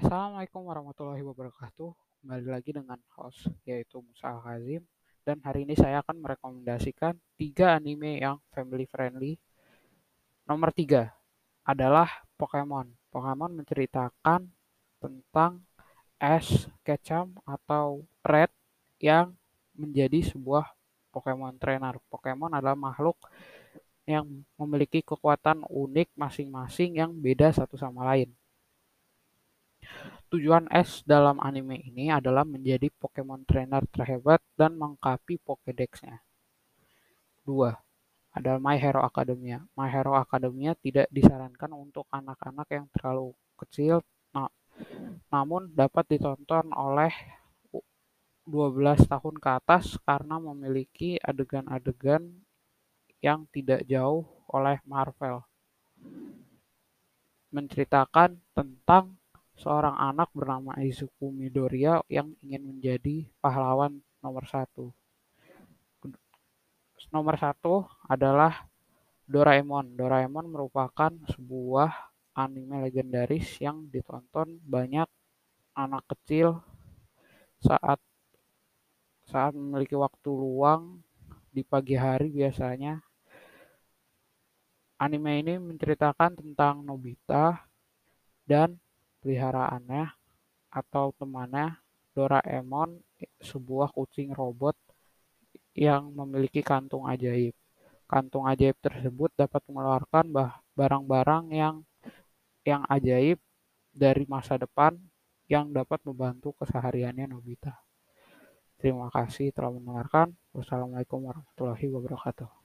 Assalamualaikum warahmatullahi wabarakatuh. Kembali lagi dengan host yaitu Musa Al-Kazim dan hari ini saya akan merekomendasikan tiga anime yang family friendly. Nomor tiga adalah Pokemon. Pokemon menceritakan tentang Ash Ketchum atau Red yang menjadi sebuah Pokemon trainer. Pokemon adalah makhluk yang memiliki kekuatan unik masing-masing yang beda satu sama lain. Tujuan Ash dalam anime ini adalah menjadi Pokemon trainer terhebat dan mengkapi Pokédex-nya. 2. Ada My Hero Academia. My Hero Academia tidak disarankan untuk anak-anak yang terlalu kecil, namun dapat ditonton oleh 12 tahun ke atas karena memiliki adegan-adegan yang tidak jauh oleh Marvel. Menceritakan tentang seorang anak bernama Izuku Midoriya yang ingin menjadi pahlawan nomor satu. Nomor satu adalah Doraemon. Doraemon merupakan sebuah anime legendaris yang ditonton banyak anak kecil saat saat memiliki waktu luang di pagi hari biasanya. Anime ini menceritakan tentang Nobita dan peliharaannya atau temannya Doraemon, sebuah kucing robot yang memiliki kantung ajaib. Kantung ajaib tersebut dapat mengeluarkan barang-barang yang yang ajaib dari masa depan yang dapat membantu kesehariannya Nobita. Terima kasih telah mendengarkan. Wassalamualaikum warahmatullahi wabarakatuh.